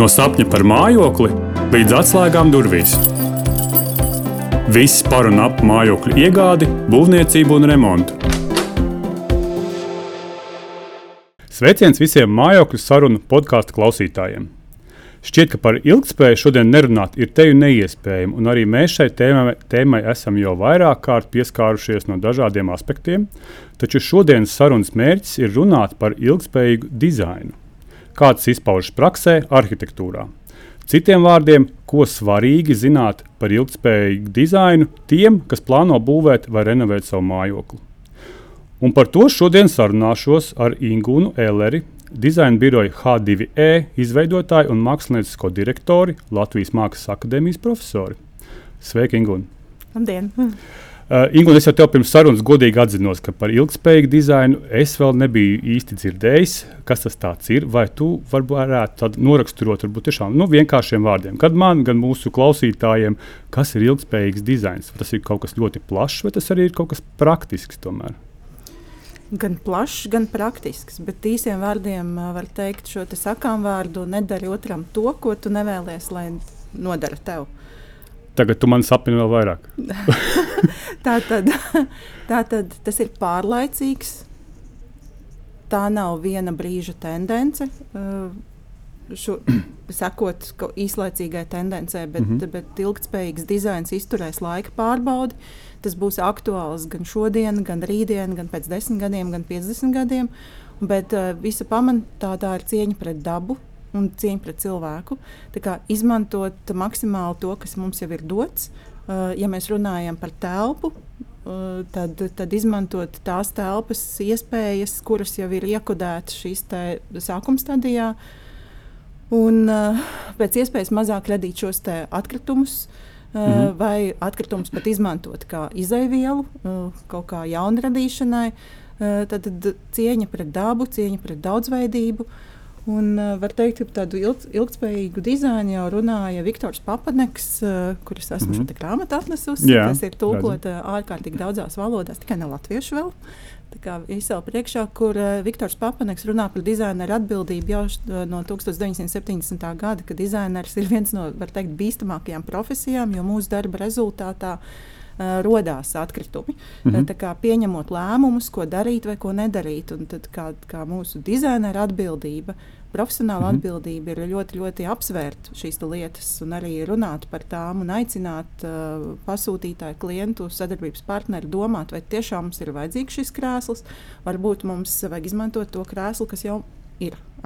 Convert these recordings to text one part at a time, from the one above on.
No sapņa par mājokli līdz atslēgām durvīs. Viss par un ap mājokļu iegādi, būvniecību un remontu. Sveiciens visiem mājokļu sarunu podkāstu klausītājiem! Šķiet, ka par ilgspēju šodien nerunāt ir teju neiespējami, un arī mēs šai tēmai, tēmai esam jau vairāk kārt pieskārušies no dažādiem aspektiem. Taču šodienas sarunas mērķis ir runāt par ilgspējīgu dizainu kāds izpaužas praksē, arhitektūrā. Citiem vārdiem, ko svarīgi zināt par ilgspējīgu dizainu tiem, kas plāno būvēt vai renovēt savu mājokli. Un par to šodien sarunāšos ar Ingūnu Elleri, dizaina biroja H2E izveidotāju un māksliniecisko direktori Latvijas Mākslas akadēmijas profesori. Sveiki, Ingūna! Labdien! Uh, Ingu, es jau tev pirms sarunas godīgi atzinos, ka par ilgspējīgu dizainu es vēl nebiju īsti dzirdējis, kas tas ir. Vai tu varētu noraksturot, varbūt tiešām nu, vienkāršiem vārdiem, kad man, gan mūsu klausītājiem, kas ir ilgspējīgs dizains? Vai tas ir kaut kas ļoti plašs, vai tas arī ir kaut kas praktisks tomēr? Gan plašs, gan praktisks, bet īsiem vārdiem var teikt šo te sakām vārdu: nedari otram to, ko tu nevēlies, lai nodara tev. Tagad tu man sapni vēl vairāk. tā, tad, tā tad tas ir pārlaicīgs. Tā nav viena brīža tendence. Uh, šo, sakot īslaicīgai tendencē, bet, mm -hmm. bet ilgspējīgs dizains izturēs laika pārbaudi. Tas būs aktuāls gan šodien, gan rītdien, gan pēc desmit gadiem, gan piecdesmit gadiem. Bet uh, visa pamatā tā ir cieņa pret dabu, un cieņa pret cilvēku. Izmantot maksimāli to, kas mums jau ir dots. Uh, ja mēs runājam par telpu, uh, tad, tad izmantot tās telpas iespējas, kuras jau ir iekodētas šīs sākuma stadijā, un uh, pēc iespējas mazāk radīt šos atkritumus. -hmm. Vai atkritumus pat izmantot kā izaivielu, kaut kā jaunu radīšanai, tad, tad cieņa pret dabu, cieņa pret daudzveidību. Uh, Un, uh, var teikt, ka tādu ilg, ilgspējīgu dizainu jau runāja Viktors Papaneks, uh, kurus esmu mm -hmm. šo grāmatu atnesusi. Jā, tas ir tulkot uh, ārkārtīgi daudzās valodās, tikai ne latviešu vēl. Tā kā izsēla priekšā, kur uh, Viktors Papaneks runā par dizaineru atbildību jau no 1970. gada, ka dizainers ir viens no, var teikt, bīstamākajām profesijām, jo mūsu darba rezultātā uh, radās atkritumi. Mm -hmm. kā, pieņemot lēmumus, ko darīt vai ko nedarīt. Un tad, kā, kā mūsu dizainera atbildība, profesionāla mm -hmm. atbildība ir ļoti, ļoti apsvērt šīs lietas un arī runāt par tām un aicināt uh, pasūtītāju, klientu, sadarbības partneri domāt, vai tiešām mums ir vajadzīgs šis krēsls. Varbūt mums vajag izmantot to krēslu, kas jau ir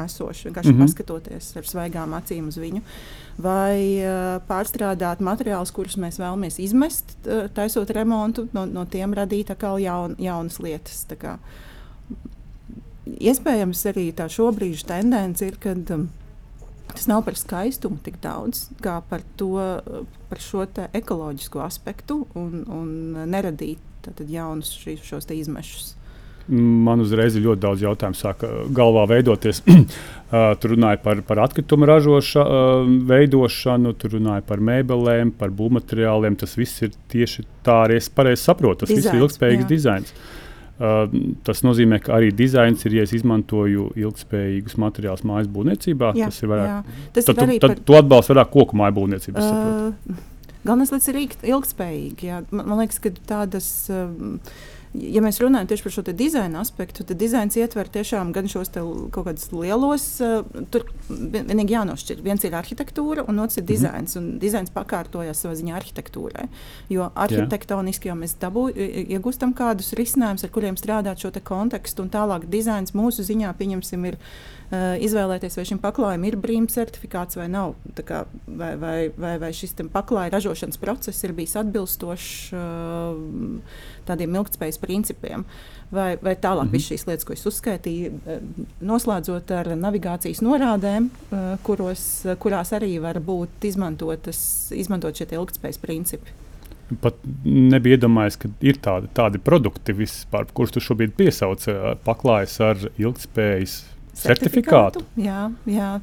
esoši. Vienkārši mm -hmm. paskatoties ar svaigām acīm uz viņu. Vai uh, pārstrādāt materiālus, kurus mēs vēlamies izmest, uh, taisot remontu, no, no tiem radīt atkal jaun, jaunas lietas. Iespējams, arī tā šobrīd tendence ir, ka um, tas nav par skaistumu tik daudz, kā par, to, par šo ekoloģisko aspektu un, un neradīt tātad, jaunus šī, šos izmešus man uzreiz ļoti daudz jautājumu, sāka galvā veidoties. tur runāja par, par atkritumu ražošanu, veidošanu, tur runāja par mēbelēm, par būvmateriāliem. Tas viss ir tieši tā, arī es pareizi saprotu. Tas Dizains, viss ir ilgspējīgs jā. dizains. Uh, tas nozīmē, ka arī dizains ir, ja es izmantoju ilgspējīgus materiālus mājas būvniecībā. Jā, tas ir vairāk. Tas tad, ir tu, tad par... tu atbalsti vairāk koku māju būvniecību. Uh, Galvenais lietas ir ilgspējīgi. Jā. Man, man liekas, ka tādas. Uh, ja mēs runājam tieši par šo dizaina aspektu, tad dizains ietver tiešām gan šos kaut kādus lielos, uh, tur vienīgi jānošķir. Viens ir arhitektūra, un otrs ir mhm. dizains. Un dizains pakārtojas savā ziņā arhitektūrai. Jo arhitektoniski jau mēs dabū, iegūstam kādus risinājumus, ar kuriem strādāt šo kontekstu, un tālāk dizains mūsu ziņā, pieņemsim, ir izvēlēties, vai šim paklājam ir brīvs certifikāts vai nav. Kā, vai, vai, vai, vai šis paklāja ražošanas process ir bijis atbilstošs uh, tādiem ilgspējas principiem. Vai, vai tālāk mm -hmm. šīs lietas, ko es uzskaitīju, noslēdzot ar navigācijas norādēm, kuros, kurās arī var būt izmantotas, izmantot šie ilgspējas principi. Pat nebija iedomājies, ka ir tādi, tādi produkti, vispār, kurus tu šobrīd piesauc, paklājas ar ilgspējas certifikātu. Jā, jā.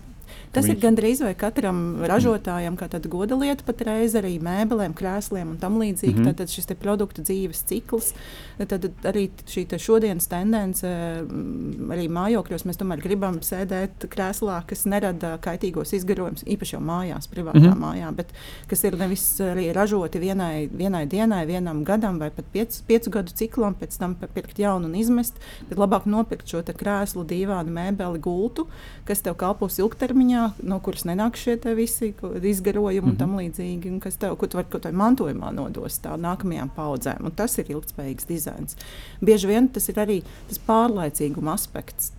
Tas viņš... ir gandrīz vai katram ražotājam, kā tāda goda lieta patreiz arī mēbelēm, krēsliem un tam līdzīgi. Mm -hmm. Tad šis produktu dzīves cikls, tad arī šī šodienas tendence, mm, arī mājokļos mēs tomēr gribam sēdēt krēslā, kas nerada kaitīgos izgarojumus, īpaši jau mājās, privātā mm -hmm. mājā, bet kas ir nevis arī ražoti vienai, vienai dienai, vienam gadam vai pat piec, piecu gadu ciklam, pēc tam pirkt jaunu un izmest, bet labāk nopirkt šo krēslu, dīvānu, mēbeli, gultu, kas tev kalpos ilgtermiņā, no kuras nenāk šie visi izgarojumi mm -hmm. un mhm. tam līdzīgi, un kas tev, ko tu vari kaut kādā mantojumā nodos tā nākamajām paudzēm. Un tas ir ilgspējīgs dizains. Bieži vien tas ir arī tas pārlaicīguma aspekts.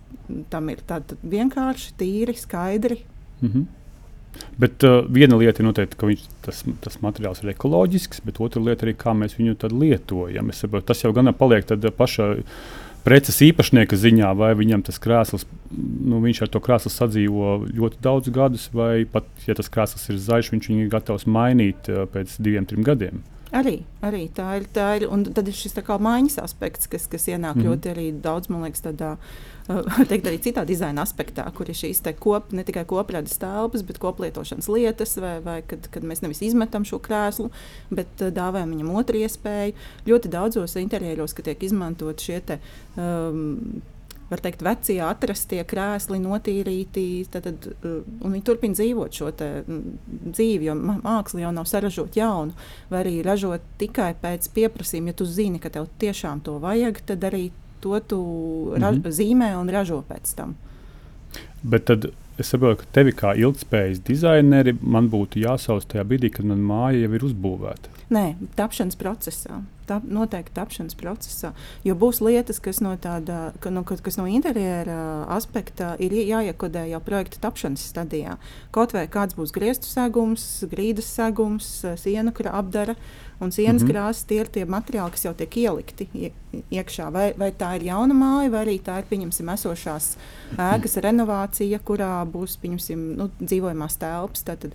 Tam ir tāds vienkārši, tīri, skaidri. Mm -hmm. Bet uh, viena lieta ir noteikti, ka viņš, tas, tas materiāls ir ekoloģisks, bet otra lieta arī, kā mēs viņu lietojam. Saprotu, tas jau gan paliek paša preces īpašnieka ziņā, vai viņam tas krēsls, nu, viņš ar to krēslu sadzīvo ļoti daudz gadus, vai pat, ja tas krēsls ir zaļš, viņš viņu ir gatavs mainīt uh, pēc diviem, trim gadiem. Arī, arī tā ir. Tā ir un tad ir šis mājas aspekts, kas, kas ienāk mm -hmm. ļoti daudz, man liekas, tādā teikt, arī citā dizaina aspektā, kur ir šīs kop, ne tikai kopradas telpas, bet koplietošanas lietas, vai, vai kad, kad mēs nevis izmetam šo krēslu, bet dāvājam viņam otru iespēju. Ļoti daudzos interjeros, kad tiek izmantot šie te, um, var teikt, vecie atrastie krēsli, notīrīti. Tad, tad, uh, viņi turpina dzīvot šo dzīvi, jo māksla jau nav saražot jaunu, vai arī ražot tikai pēc pieprasījuma. Ja tu zini, ka tev tiešām to vajag, tad arī to tu mm -hmm. zīmē un ražo pēc tam. Bet tad es saprotu, ka tevi kā ilgspējas dizaineri man būtu jāsauc tajā brīdī, kad man māja jau ir uzbūvēta. Nē, tapšanas procesā. Tā noteikti tapšanas procesā. Jo būs lietas, kas no, tāda, ka, no, kas no interjera aspekta ir jāiekodē jau projekta tapšanas stadijā. Kaut vai kāds būs grieztu segums, grīdas segums, sienu apdara un sienas mm -hmm. krāsas, tie ir tie materiāli, kas jau tiek ielikti iekšā. Vai, vai tā ir jauna māja, vai arī tā ir pieņemsim esošās ēkas renovācija, kurā būs pieņemsim nu, dzīvojamās telpas. Tātad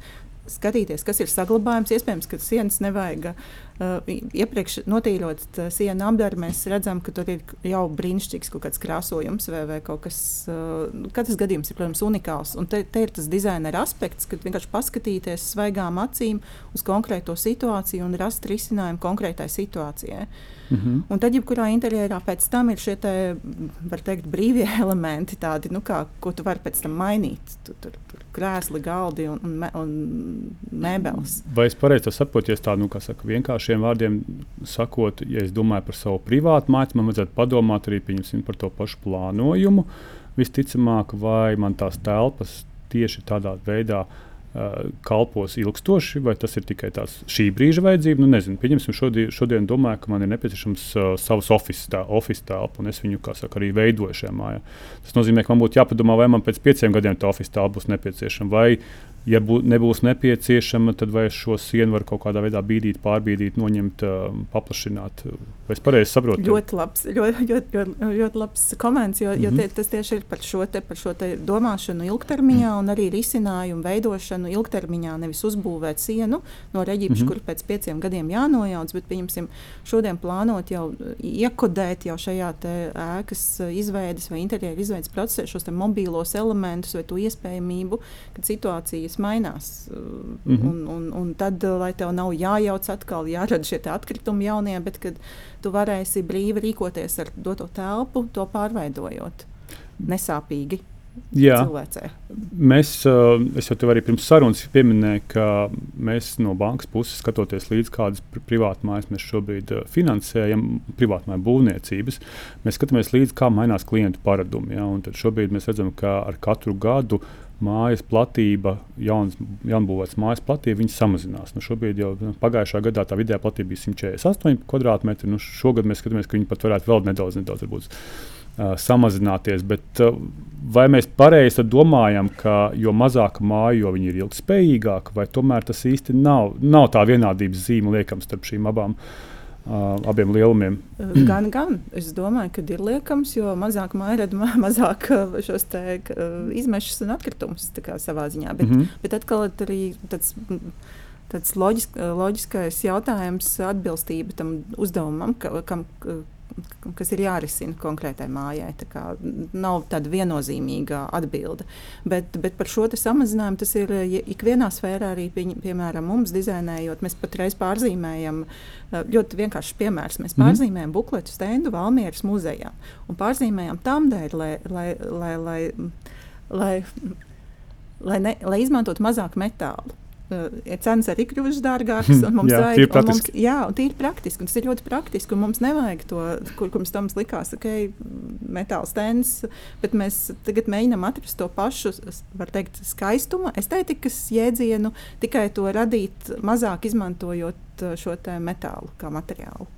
skatīties, kas ir saglabājams. Iespējams, ka sienas nevajag iepriekš notīrot sienu apdaru. Mēs redzam, ka tur ir jau brīnišķīgs kaut kāds krāsojums vai, vai kaut kas. Uh, katrs gadījums ir, protams, unikāls. Un te, te ir tas dizaina aspekts, kad vienkārši paskatīties svaigām acīm uz konkrēto situāciju un rast risinājumu konkrētai situācijai. Mm -hmm. Un tad, jebkurā interjerā pēc tam ir šie te, teikt, brīvie elementi, tādi, nu, kā, ko tu vari pēc tam mainīt. Tu, tur, tur krēsli, galdi un, un, un mēbeles. Vai es pareizi saprotu, ja tā nu, saka, vienkāršiem vārdiem sakot, ja es domāju par savu privātu māju, man vajadzētu padomāt arī par to pašu plānojumu. Visticamāk, vai man tās telpas tieši tādā veidā uh, kalpos ilgstoši, vai tas ir tikai tās šī brīža vajadzība. Nu, nezinu, pieņemsim, šodien, šodien domāju, ka man ir nepieciešams uh, savs oficiāls telpa, un es viņu saka, arī veidoju šajā mājā. Tas nozīmē, ka man būtu jāpadomā, vai man pēc pieciem gadiem tā oficiāla telpa būs nepieciešama, vai ja bū, nebūs nepieciešama, tad vai šo sienu var kaut kādā veidā bīdīt, pārbīdīt, noņemt, paplašināt. Vai es pareizi saprotu? Ļoti labs, ļoti, ļoti, ļoti, ļoti labs komentārs, jo, mm -hmm. jo mhm. tie, tas tieši ir par šo, te, par šo domāšanu ilgtermiņā mm. un arī risinājumu veidošanu ilgtermiņā. Nevis uzbūvēt sienu no reģipša, mm -hmm. kur pēc pieciem gadiem jānojauc, bet pieņemsim šodien plānot jau iekodēt jau šajā ēkas izveides vai interjeru izveides procesā šos mobīlos elementus vai to iespējamību, kad situācijas mainās. Mm -hmm. un, un, un tad, lai tev nav jājauc atkal, jārada šie atkritumi jaunie, bet kad tu varēsi brīvi rīkoties ar doto telpu, to pārveidojot nesāpīgi. Jā, cilvēcē. mēs, es jau tev arī pirms sarunas pieminēju, ka mēs no bankas puses skatoties līdzi, kādas privātmājas mēs šobrīd finansējam, privātmāju būvniecības, mēs skatāmies līdzi, kā mainās klientu paradumi. Ja? Šobrīd mēs redzam, ka ar katru gadu uh, mājas platība, jauns, jaunbūvēts mājas platība, samazinās. Nu, šobrīd jau nu, pagājušā gadā tā vidējā platība bija 148 km2. Nu, šogad mēs skatāmies, ka viņi pat varētu vēl nedaudz, nedaudz varbūt, uh, samazināties. Bet, uh, vai mēs pareizi domājam, ka jo mazāka māja, jo viņa ir ilgspējīgāka, vai tomēr tas īsti nav, nav tā vienādības zīme liekams starp šīm abām? Uh, abiem lielumiem. Gan, gan. Es domāju, ka ir liekams, jo mazāk māja rada mazāk šos te, izmešus un atkritumus savā ziņā. Bet, mm -hmm. bet atkal arī tāds, tāds loģisk, loģiskais jautājums, atbilstība tam uzdevumam, ka, kam, kas ir jārisina konkrētai mājai. Tā kā, nav tāda viennozīmīga atbilde. Bet, bet par šo samazinājumu tas ir ikvienā sfērā arī, pie, piemēram, mums dizainējot. Mēs patreiz pārzīmējam ļoti vienkāršs piemērs. Mēs mhm. pārzīmējam bukletu stendu Valmieras muzejā un pārzīmējam tam dēļ, lai, lai, lai, lai, lai, lai, ne, lai izmantotu mazāk metālu. Uh, cenas arī kļuvušas dārgākas. Mums jā, vajag, un mums, jā, tīri praktiski. Tas ir ļoti praktiski. Mums nevajag to, kur mums tam likās, ka okay, metāla stends, bet mēs tagad mēģinām atrast to pašu, var teikt, skaistumu, estētikas jēdzienu, tikai to radīt mazāk izmantojot šo metālu kā materiālu.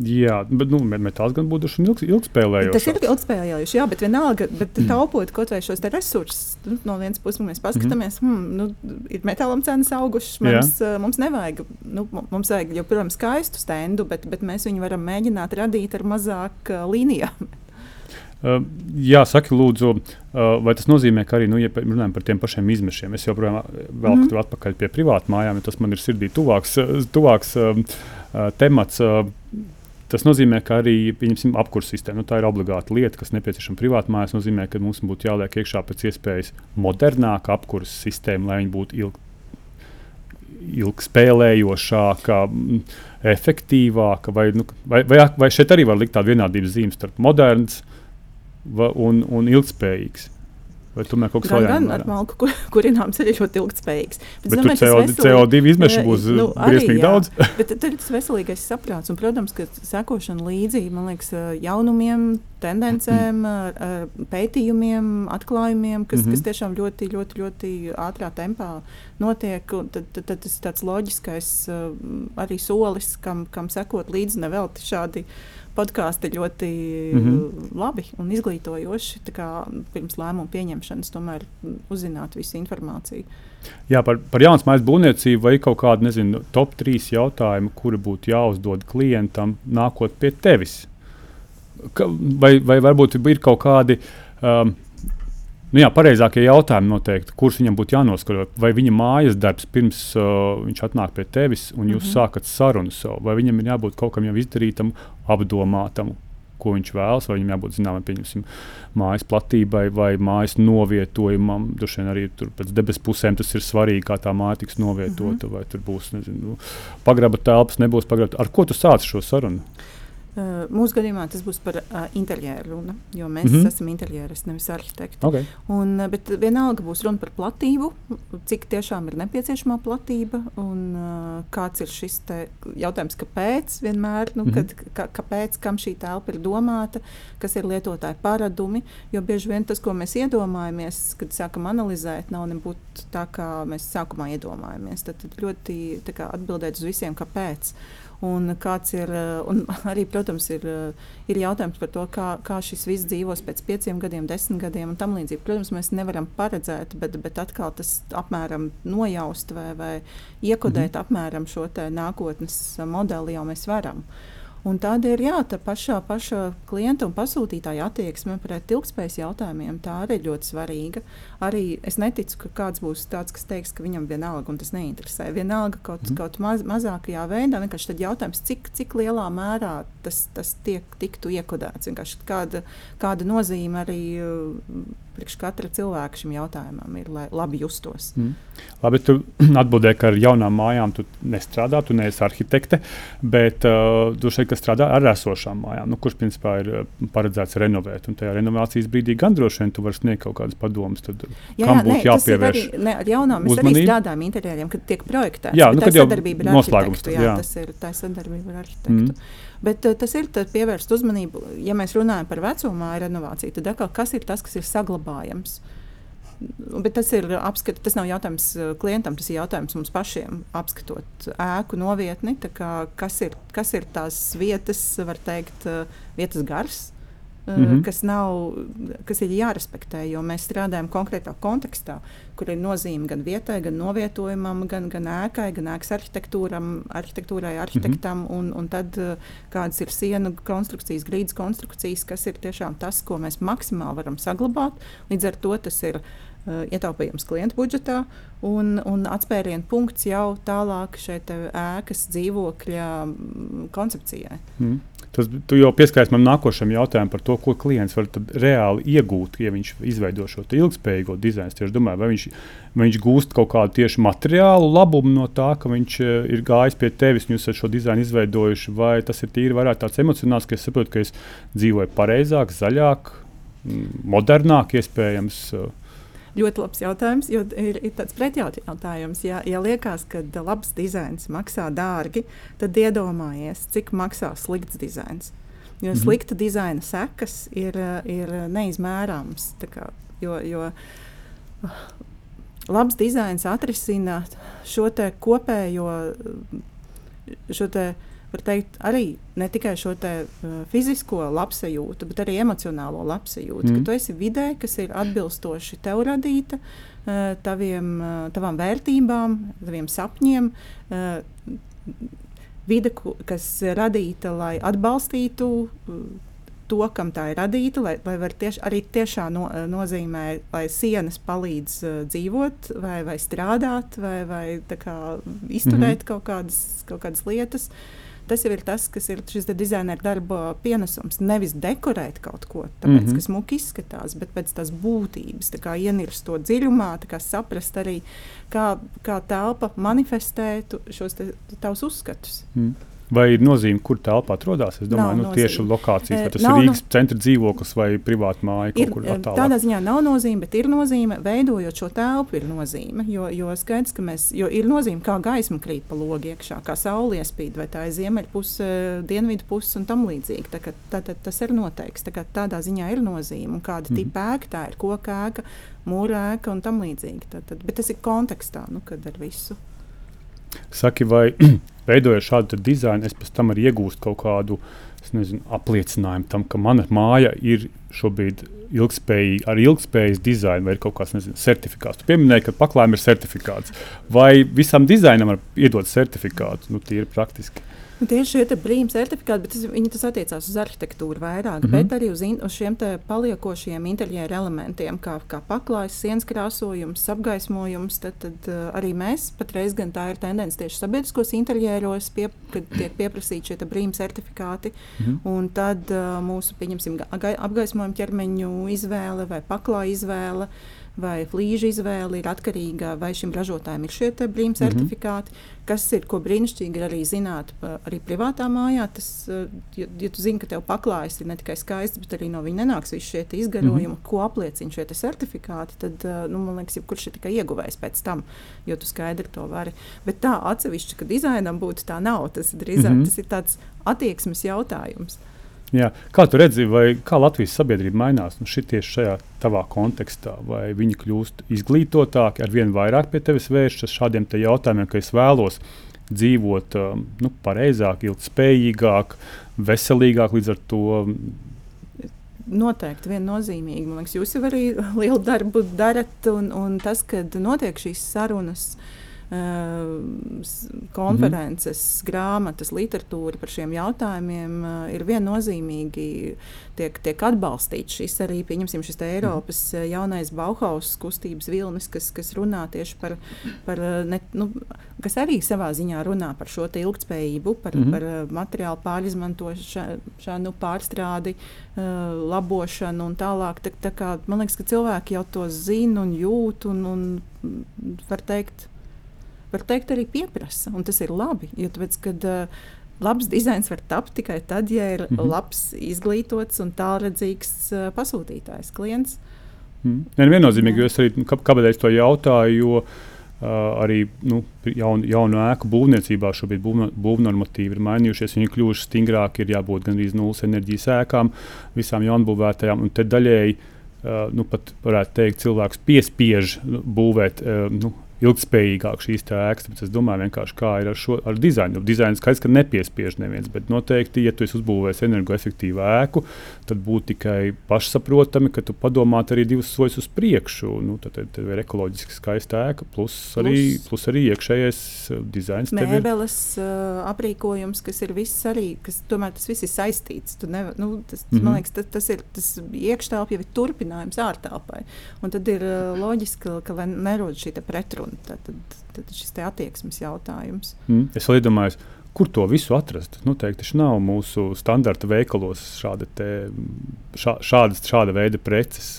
Jā, bet nu, metāls gan būtu ilg, ilgspēlējošs. Tas ir ilgspēlējošs, jā, bet vienalga, bet mm. taupot kaut vai šos resursus, nu, no vienas puses mēs paskatāmies, mm. hmm, nu, ir metālam cenas augušas, mums, jā. mums nevajag, nu, mums vajag joprojām skaistu stendu, bet, bet mēs viņu varam mēģināt radīt ar mazāk uh, līnijām. Uh, jā, saki, lūdzu, uh, vai tas nozīmē, ka arī, nu, ja runājam par tiem pašiem izmešiem, es joprojām velku mm. atpakaļ pie privātu mājām, jo tas man ir sirdī tuvāks, tuvāks uh, uh, temats. Uh, Tas nozīmē, ka arī apkurss sistēma nu, ir obligāta lieta, kas nepieciešama privātā mājās. Tas nozīmē, ka mums būtu jāliek iekšā pēc iespējas modernāka apkurss sistēma, lai viņa būtu ilg, ilgspēlējošāka, efektīvāka. Vai, nu, vai, vai, vai šeit arī var likt tādu vienādības zīmi starp moderns un, un ilgspējīgs? Vai tomēr kaut kas tāds - gan ar malku kur, kurināms arī ļoti ilgspējīgs. Bet, bet domāju, CO, veselīgi, CO2 izmešu būs nu, briesmīgi daudz. bet tad ir tas veselīgais saprāts. Un, protams, ka sekošana līdzi, man liekas, jaunumiem, tendencēm, pētījumiem, atklājumiem, kas, mm -hmm. kas tiešām ļoti, ļoti, ļoti ātrā tempā notiek. Tad, tad, tad tas ir tāds loģiskais arī solis, kam, kam sekot līdzi nevelti šādi podkāsti ļoti mm -hmm. labi un izglītojoši. Pirms lēmumu pieņemšanas tomēr uzzināt visu informāciju. Jā, par, par jaunas mājas būvniecību vai kaut kādu nezinu, top 3 jautājumu, kuri būtu jāuzdod klientam, nākot pie tevis. Ka, vai, vai varbūt ir kaut kādi um, Nu jā, pareizākie jautājumi noteikti, kurus viņam būtu jānoskaro. Vai viņa mājas darbs pirms uh, viņš atnāk pie tevis un jūs mm -hmm. sākat sarunu savu, vai viņam ir jābūt kaut kam jau izdarītam, apdomātam, ko viņš vēlas, vai viņam jābūt zināmam, pieņemsim, mājas platībai vai mājas novietojumam. Droši vien arī tur pēc debesu pusēm tas ir svarīgi, kā tā māja tiks novietota, mm -hmm. vai tur būs nezinu, nu, pagraba telpas, nebūs pagraba. Ar ko tu sāc šo sarunu? Uh, mūsu gadījumā tas būs par uh, interjeru runa, jo mēs mm -hmm. esam interjeras, nevis arhitekti. Okay. Un, bet vienalga būs runa par platību, cik tiešām ir nepieciešama platība un uh, kāds ir šis jautājums, kāpēc vienmēr, nu, mm -hmm. kad, ka, kāpēc, kam šī telpa ir domāta, kas ir lietotāja paradumi. Jo bieži vien tas, ko mēs iedomājamies, kad sākam analizēt, nav nebūtu tā, kā mēs sākumā iedomājamies. Tad, tad ļoti kā, atbildēt uz visiem, kāpēc. Un, ir, eh, un arī, protams, ir, eh, ir jautājums par to, kā, kā šis viss dzīvos pēc pieciem gadiem, desmit gadiem un tam līdzīgi. Protams, mēs nevaram paredzēt, bet, bet atkal tas apmēram nojaust vai, vai iekodēt -hmm. apmēram šo nākotnes modeli jau mēs varam. Uh, Un tāda ir jā, tā pašā, pašā klienta un pasūtītāja attieksme pret ilgspējas jautājumiem. Tā arī ir ļoti svarīga. Arī es neticu, ka kāds būs tāds, kas teiks, ka viņam vienalga un tas neinteresē. Vienalga kaut, mm. kaut maz, mazākajā veidā. Vienkārši tad jautājums, cik, cik lielā mērā tas, tas tiek, tiktu iekodēts. Vienkārši kāda, kāda nozīme arī priekš katra cilvēka šim jautājumam ir, lai labi justos. Mm. Labi, tu atbildēji, ka ar jaunām mājām tu nestrādā, tu neesi arhitekte, bet uh, tu šeit strādā ar esošām mājām, nu, kurš principā ir uh, paredzēts renovēt. Un tajā renovācijas brīdī gan droši vien tu vari sniegt kaut kādas padomas, tad, jā, kam jā, būtu jāpievērš. Arī, ne, ar jaunām mēs uzmanību. arī strādājam interjeriem, kad tiek projektēts. Jā, nu, kad jau noslēgums. Jā, jā, tas ir tā sadarbība ar arhitektu. Mm. Bet uh, tas ir pievērst uzmanību, ja mēs runājam par vecumā renovāciju, tad atkal, kas ir tas, kas ir saglabājams. Bet tas ir apskats, tas nav jautājums uh, klientam, tas ir jautājums mums pašiem. Apskatot ēku novietni, kā, kas, ir, kas ir tās vietas, var teikt, uh, vietas gars, mm -hmm. kas, nav, kas ir jārespektē, jo mēs strādājam konkrētā kontekstā, kur ir nozīme gan vietai, gan novietojumam, gan, gan ēkai, gan ēkas arhitektūrai, arhitektam, mm -hmm. un, un tad eh, kādas ir sienu konstrukcijas, grīdas konstrukcijas, kas ir tiešām tas, ko mēs maksimāli varam saglabāt. Līdz ar to tas ir uh, ietaupījums klientu budžetā un, un atspērienu punkts jau tālāk šeit ēkas dzīvokļa koncepcijai. Mm. Tas, tu jau pieskāries man nākošajam jautājumam par to, ko klients var reāli iegūt, ja viņš izveido šo ilgspējīgo dizainu. Es domāju, vai viņš, viņš gūst kaut kādu tieši materiālu labumu no tā, ka viņš ir gājis pie tevis un jūs esat šo dizainu izveidojuši, vai tas ir tīri vairāk tāds emocionāls, ka es saprotu, ka es dzīvoju pareizāk, zaļāk, modernāk, iespējams. Uh, Ļoti labs jautājums, jo ir, ir tāds pretjautājums. Ja, ja liekas, ka labs dizains maksā dārgi, tad iedomājies, cik maksā slikts dizains. Jo mm -hmm. slikta dizaina sekas ir, ir neizmērāmas. Jo, jo labs dizains atrisina šo kopējo šo te var teikt, arī ne tikai šo te, uh, fizisko labsajūtu, bet arī emocionālo labsajūtu. Mm. Ka tu esi vidē, kas ir atbilstoši tev radīta, uh, taviem, uh, tavām vērtībām, taviem sapņiem. Vide, kas radīta, lai atbalstītu to, kam tā ir radīta, lai, lai tieš, arī tiešā no, uh, nozīmē, lai sienas palīdz uh, dzīvot, vai, vai strādāt, vai, vai kā, izturēt mm -hmm. kaut, kādas, kaut kādas lietas. Tas jau ir tas, kas ir šis dizaineru darba pienesums. Nevis dekorēt kaut ko, tāpēc, mm -hmm. kas muki izskatās, bet pēc tās būtības, tā kā ienirst to dziļumā, kā saprast arī, kā, kā telpa manifestē šos te, tavus uzskatus. Mm. Vai ir nozīme, kur telpa atrodas? Es domāju, nav nu, tieši lokācijas, vai tas nav, ir Rīgas no... centra dzīvoklis vai privāta māja. Ir, tādā ziņā nav nozīme, bet ir nozīme, veidojot šo telpu, ir nozīme. Jo, jo skaidrs, ka mēs, jo ir nozīme, kā gaisma krīt pa logu iekšā, kā saule iespīd, vai tā ir ziemeļpuse, dienvidu puse un tam līdzīgi. Tā, tā, tā, tas ir noteikts. Tā, tādā ziņā ir nozīme. Un kāda mm. tipa ēka tā ir, koka ēka, mūra ēka un tam līdzīgi. Tad, tad, bet tas ir kontekstā, nu, kad ar visu. Saki, vai veidojot šādu dizainu, es pēc tam arī iegūstu kaut kādu nezinu, apliecinājumu tam, ka mana māja ir šobrīd ilgspējīga, ar ilgspējas dizainu, vai ir kaut kāds nezinu, certifikāts. Tu pieminēji, ka paklājiem ir certifikāts. Vai visam dizainam var iedot certifikātu? Nu, tie ir praktiski. Nu, tieši šie brīvības certifikāti, bet tas, viņi, tas attiecās uz arhitektūru vairāk, mm -hmm. bet arī uz, in, uz šiem paliekošiem interjeru elementiem, kā, kā paklājas, sienas krāsojums, apgaismojums. Tad, tad uh, arī mēs patreiz gan tā ir tendence tieši sabiedriskos interjeros, pie, kad tiek pieprasīti šie brīvības certifikāti. Mm -hmm. Un tad uh, mūsu, pieņemsim, apgaismojuma ķermeņu izvēle vai paklāja izvēle. Uh, vai flīža izvēle ir atkarīga vai šim ražotājam ir šie brīvības mm -hmm. certifikāti, kas ir ko brīnišķīgi arī zināt arī privātā mājā. Tas, ja, ja tu zini, ka tev paklājas ir ne tikai skaists, bet arī no viņa nenāks visi šie izgarojumi, mm -hmm. ko apliecina šie certifikāti, tad nu, man liekas, jebkurš ir tikai ieguvējis pēc tam, jo tu skaidri to vari. Bet tā atsevišķi, ka dizainam būtu tā nav, tas drīzāk mm -hmm. tas ir tāds attieksmes jautājums. Jā. Kā tu redzi, vai kā Latvijas sabiedrība mainās nu, tieši šajā tavā kontekstā? Vai viņi kļūst izglītotāki, ar vien vairāk pie tevis vēršas šādiem te jautājumiem, ka es vēlos dzīvot um, nu, pareizāk, ilgspējīgāk, veselīgāk līdz ar to. Noteikti viennozīmīgi. Man liekas, jūs jau arī lielu darbu darat, un, un tas, kad notiek šīs sarunas, uh, konferences, mm -hmm. grāmatas, literatūra par šiem jautājumiem eh, ir viennozīmīgi tiek, tiek atbalstīts. Šis arī, pieņemsim, šis Eiropas mm -hmm. jaunais Bauhaus kustības vilnis, kas, kas runā tieši par, par eh, ne, nu, kas arī savā ziņā runā par šo ilgspējību, par, mm -hmm. par materiālu pārizmantošanu, pārstrādi, labošanu un tālāk. Tā, tā kā, man liekas, ka cilvēki jau to zina un jūt un, un var teikt, var teikt, arī pieprasa. Un tas ir labi. Jo tāpēc, kad, uh, Labs dizains var tapt tikai tad, ja ir mm -hmm. labs, izglītots un tālredzīgs uh, pasūtītājs, klients. Mm. Ja, viennozīmīgi, jo es arī kāpēc to jautāju, jo uh, arī nu, jaun, jaunu ēku būvniecībā šobrīd būv, būvnormatīvi ir mainījušies. Viņi kļuvuši stingrāki, ir jābūt gandrīz nulles enerģijas ēkām, visām jaunbūvētajām. Un te daļēji, uh, nu, pat varētu teikt, cilvēks piespiež būvēt uh, nu, ilgspējīgāk šīs ēkas. Tāpēc es domāju, kā ir ar šo ar dizainu. Dizains skaidrs, ka nepiespiež neviens, bet noteikti, ja tu esi uzbūvējis energoefektīvu ēku, tad būtu tikai pašsaprotami, ka tu padomātu arī divus soļus uz priekšu. Nu, tad, tad ir ekoloģiski skaista ēka, plus arī, plus, plus arī iekšējais uh, dizains. Mēbeles, uh, aprīkojums, kas ir viss arī, kas tomēr tas viss ir saistīts. Nevar, nu, tas, mm -hmm. Man liekas, tas, tas ir tas iekštelpa jau ir turpinājums ārtelpai. Un tad ir uh, loģiski, ka, nerod šī pretruna un tad, tad, šis attieksmes jautājums. Mm, es iedomājos, kur to visu atrast. Noteikti tas nav mūsu standarta veikalos šāda, te, šā, šādas, šāda veida preces.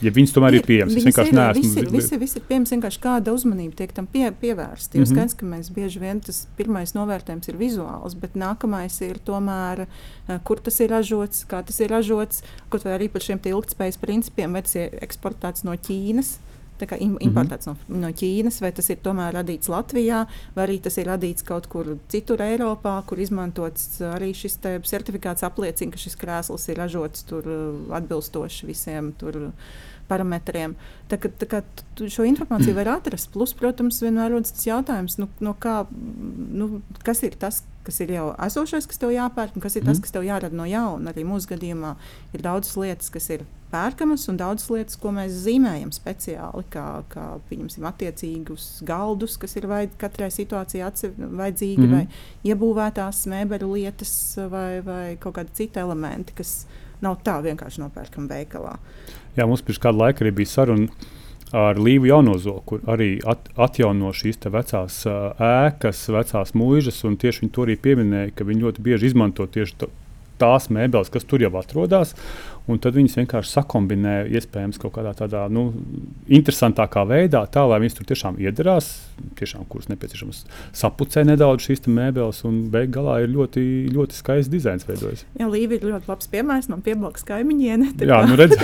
Ja viņas tomēr ir, ir pieejamas, es vienkārši neesmu. Visi, visi, visi ir pieejams, vienkārši kāda uzmanība tiek tam pie, pievērsta. Mm -hmm. skaidrs, ka mēs bieži vien tas pirmais novērtējums ir vizuāls, bet nākamais ir tomēr, uh, kur tas ir ražots, kā tas ir ražots, kaut vai arī par šiem ilgspējas principiem, vai tas ir eksportēts no Ķīnas. Importēts mm -hmm. no, no Ķīnas, vai tas ir tomēr radīts Latvijā, vai arī tas ir radīts kaut kur citur Eiropā, kur izmantots arī šis certifikāts apliecina, ka šis krēsls ir ražots tur uh, atbilstoši visiem tur parametriem. Tā, ka, tā kā šo informāciju var atrast, plus, protams, vienmēr rodas tas jautājums, nu, no kā, nu, kas ir tas, kas ir jau esošais, kas tev jāpērk, un kas ir mm. tas, mhm. kas tev jārada no jauna. Arī mūsu gadījumā ir daudzas lietas, kas ir pērkamas, un daudzas lietas, ko mēs zīmējam speciāli, kā, kā pieņemsim, attiecīgus galdus, kas ir vai, katrai situācijai vajadzīgi, mm vai iebūvētās mēbeļu lietas, vai, vai kaut kādi citi elementi, kas nav tā vienkārši nopērkami veikalā. Jā, mums pirms kāda laika arī bija saruna ar Līvu Jaunozo, kur arī at, atjauno šīs vecās ēkas, vecās mūžas. Tieši viņi to arī pieminēja, ka viņi ļoti bieži izmanto tieši tās mēbeles, kas tur jau atrodas. Un tad viņas vienkārši sakombinē, iespējams, kaut kādā tādā nu, interesantākā veidā, tā lai viņas tur tiešām iedarās, tiešām kuras nepieciešamas sapucē nedaudz šīs mēbeles, un beig galā ir ļoti, ļoti skaists dizains veidojas. Jā, Līva ir ļoti labs piemērs, man pieblāks kaimiņiene. Jā, nu redz.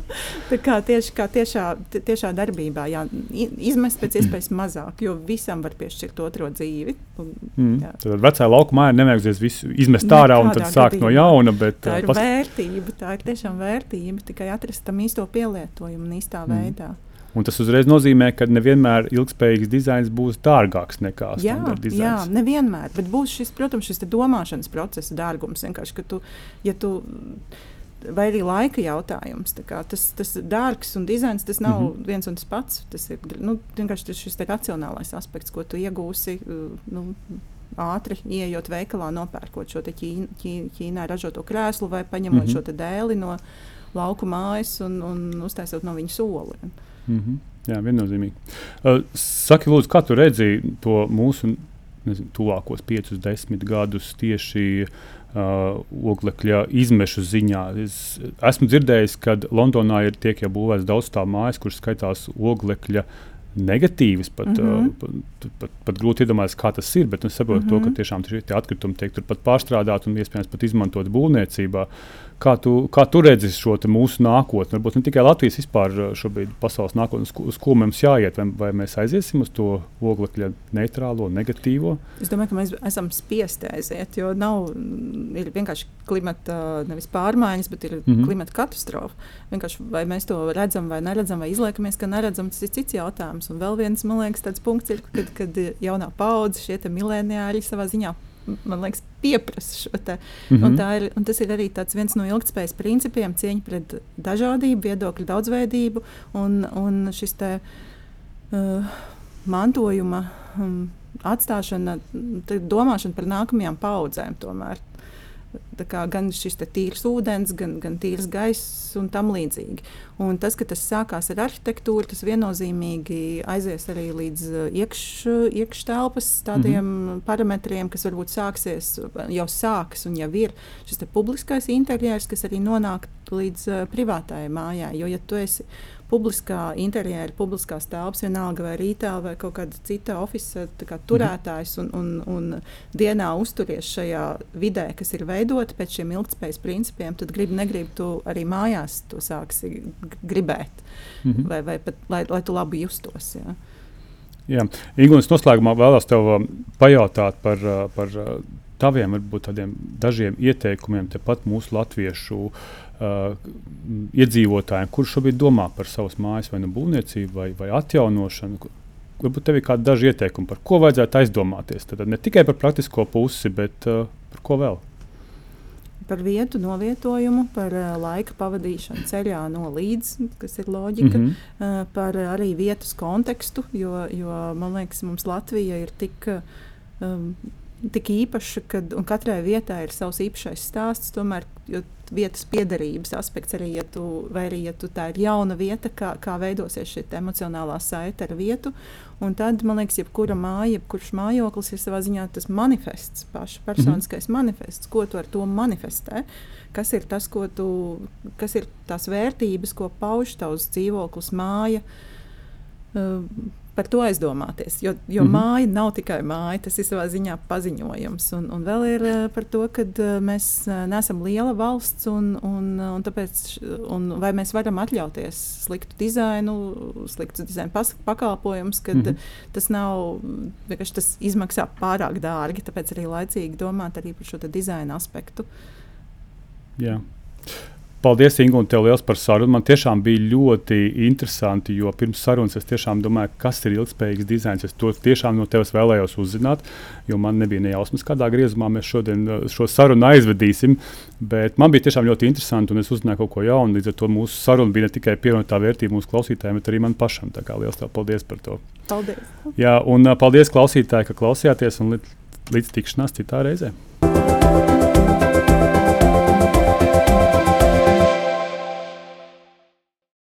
tā kā tieši kā tiešā, tiešā darbībā, jā, izmest pēc iespējas mazāk, jo visam var piešķirt otro dzīvi. Un, mm. Tad vecā laukumā ir nevajag visu izmest ārā un tad sākt no jauna. Bet, tā ir pas... vērtība, tā ir tiešām vērtība, tikai atrast tam īsto pielietojumu un īstā mm. veidā. Un tas uzreiz nozīmē, ka nevienmēr ilgspējīgs dizains būs dārgāks nekā jā, dizains. Jā, nevienmēr. Bet būs šis, protams, šis domāšanas procesa dārgums. Vienkārši, ka tu, ja tu, vai arī laika jautājums. Tas, tas dārgs un dizains tas nav mm -hmm. viens un tas pats. Tas ir nu, vienkārši šis racionālais aspekts, ko tu iegūsi. Nu, ātri ieejot veikalā, nopērkot šo Ķīn, Ķīn, Ķīnā ražoto krēslu vai paņemot mm -hmm. šo dēli no lauku mājas un, un uztaisot no viņa soli. Mm -hmm. Jā, viennozīmīgi. Uh, saki, lūdzu, kā tu redzi to mūsu nezinu, tuvākos piecus, desmit gadus tieši uh, oglekļa izmešu ziņā? Es esmu dzirdējis, ka Londonā ir tiek jau būvēts daudz tā mājas, kuras skaitās oglekļa negatīvas. Pat, mm -hmm. uh, pat, pat, pat grūti iedomāties, kā tas ir. Bet es saprotu, mm -hmm. to, ka mhm. tiešām šie atkritumi tiek pārstrādāti un iespējams pat izmantot būvniecībā. Uh, Kā tu, kā tu redzi šo mūsu nākotni? Varbūt ne tikai Latvijas, vispār uh, šobrīd pasaules nākotni, uz, uz ko mums jāiet, vai, vai mēs aiziesim uz to oglekļa neitrālo, negatīvo? Es domāju, ka mēs esam spiesti aiziet, jo nav vienkārši klimata nevis pārmaiņas, bet ir mm -hmm. klimata katastrofa. Vienkārši vai mēs to redzam vai neredzam, vai izliekamies, ka neredzam, tas ir cits jautājums. Un vēl viens, man liekas, tāds punkts ir, kad, kad jaunā paudze, šie mileniāļi savā ziņā man liekas, pieprasa šo te. Mm -hmm. un ir, un tas ir arī viens no ilgspējas principiem - cieņa pret dažādību, viedokļu daudzveidību un, un šis te, uh, mantojuma um, atstāšana, domāšana par nākamajām paudzēm. Tomēr gan šis tīrs ūdens, gan, gan tīrs gaiss un tam līdzīgi. Un tas, ka tas sākās ar arhitektūru, tas viennozīmīgi aizies arī līdz uh, iekš, iekštelpas tādiem mm -hmm. parametriem, kas varbūt sāksies, jau sākas un jau ir šis publiskais interjers, kas arī nonāk līdz uh, privātajai mājai. Jo, ja tu esi publiskā interjera, publiskās telpas, vienalga vai rītā vai kaut kāda cita oficiāla turētājs un, un, un dienā uzturies šajā vidē, kas ir veidota pēc šiem ilgspējas principiem, tad gribi, negribi, tu arī mājās to sāksi gribēt, mm -hmm. vai, vai pat lai, lai tu labi justos. Jā. Jā, Ingūns, noslēgumā vēlos tev pajautāt par, par taviem, varbūt tādiem dažiem ieteikumiem, tepat mūsu latviešu uh, uh, iedzīvotājiem, kurš šobrīd domā par savas mājas vai nu būvniecību vai, vai atjaunošanu. varbūt tev ir kādi daži ieteikumi, par ko vajadzētu aizdomāties. Tad ne tikai par praktisko pusi, bet uh, par ko vēl? Par vietu novietojumu, par uh, laika pavadīšanu ceļā no līdz, kas ir loģika, mm -hmm. uh, par arī vietas kontekstu, jo, jo man liekas, mums Latvija ir tik. Uh, um, tik īpaša, ka katrai vietai ir savs īpašais stāsts. Tomēr vietas piederības aspekts arī, ja tu, vai arī, ja tu tā ir jauna vieta, kā, kā veidosies šī emocionālā saite ar vietu. Un tad, man liekas, jebkura māja, jebkurš mājoklis ir savā ziņā tas manifests, paša personiskais mm -hmm. manifests, ko tu ar to manifestē. Kas ir tas, ko tu, kas ir tās vērtības, ko pauž tavs dzīvoklis, māja. Uh, par to aizdomāties. Jo, jo mm -hmm. māja nav tikai māja, tas ir savā ziņā paziņojums. Un, un vēl ir uh, par to, ka uh, mēs uh, neesam liela valsts, un, un, un, tāpēc, un vai mēs varam atļauties sliktu dizainu, sliktu dizainu pakalpojumus, kad mm -hmm. tas nav vienkārši tas izmaksā pārāk dārgi. Tāpēc arī laicīgi domāt arī par šo dizaina aspektu. Jā. Paldies, Ingu, un tev liels par sarunu. Man tiešām bija ļoti interesanti, jo pirms sarunas es tiešām domāju, kas ir ilgspējīgs dizains. Es to tiešām no tevis vēlējos uzzināt, jo man nebija nejausmas, kādā griezumā mēs šodien uh, šo sarunu aizvedīsim. Bet man bija tiešām ļoti interesanti, un es uzzināju kaut ko jaunu. Līdz ar to mūsu saruna bija ne tikai pievienotā vērtība mūsu klausītājiem, bet arī man pašam. Tā kā liels paldies par to. Paldies! Jā, un uh, paldies klausītāji, ka klausījāties, un līdz tikšanās citā reizē.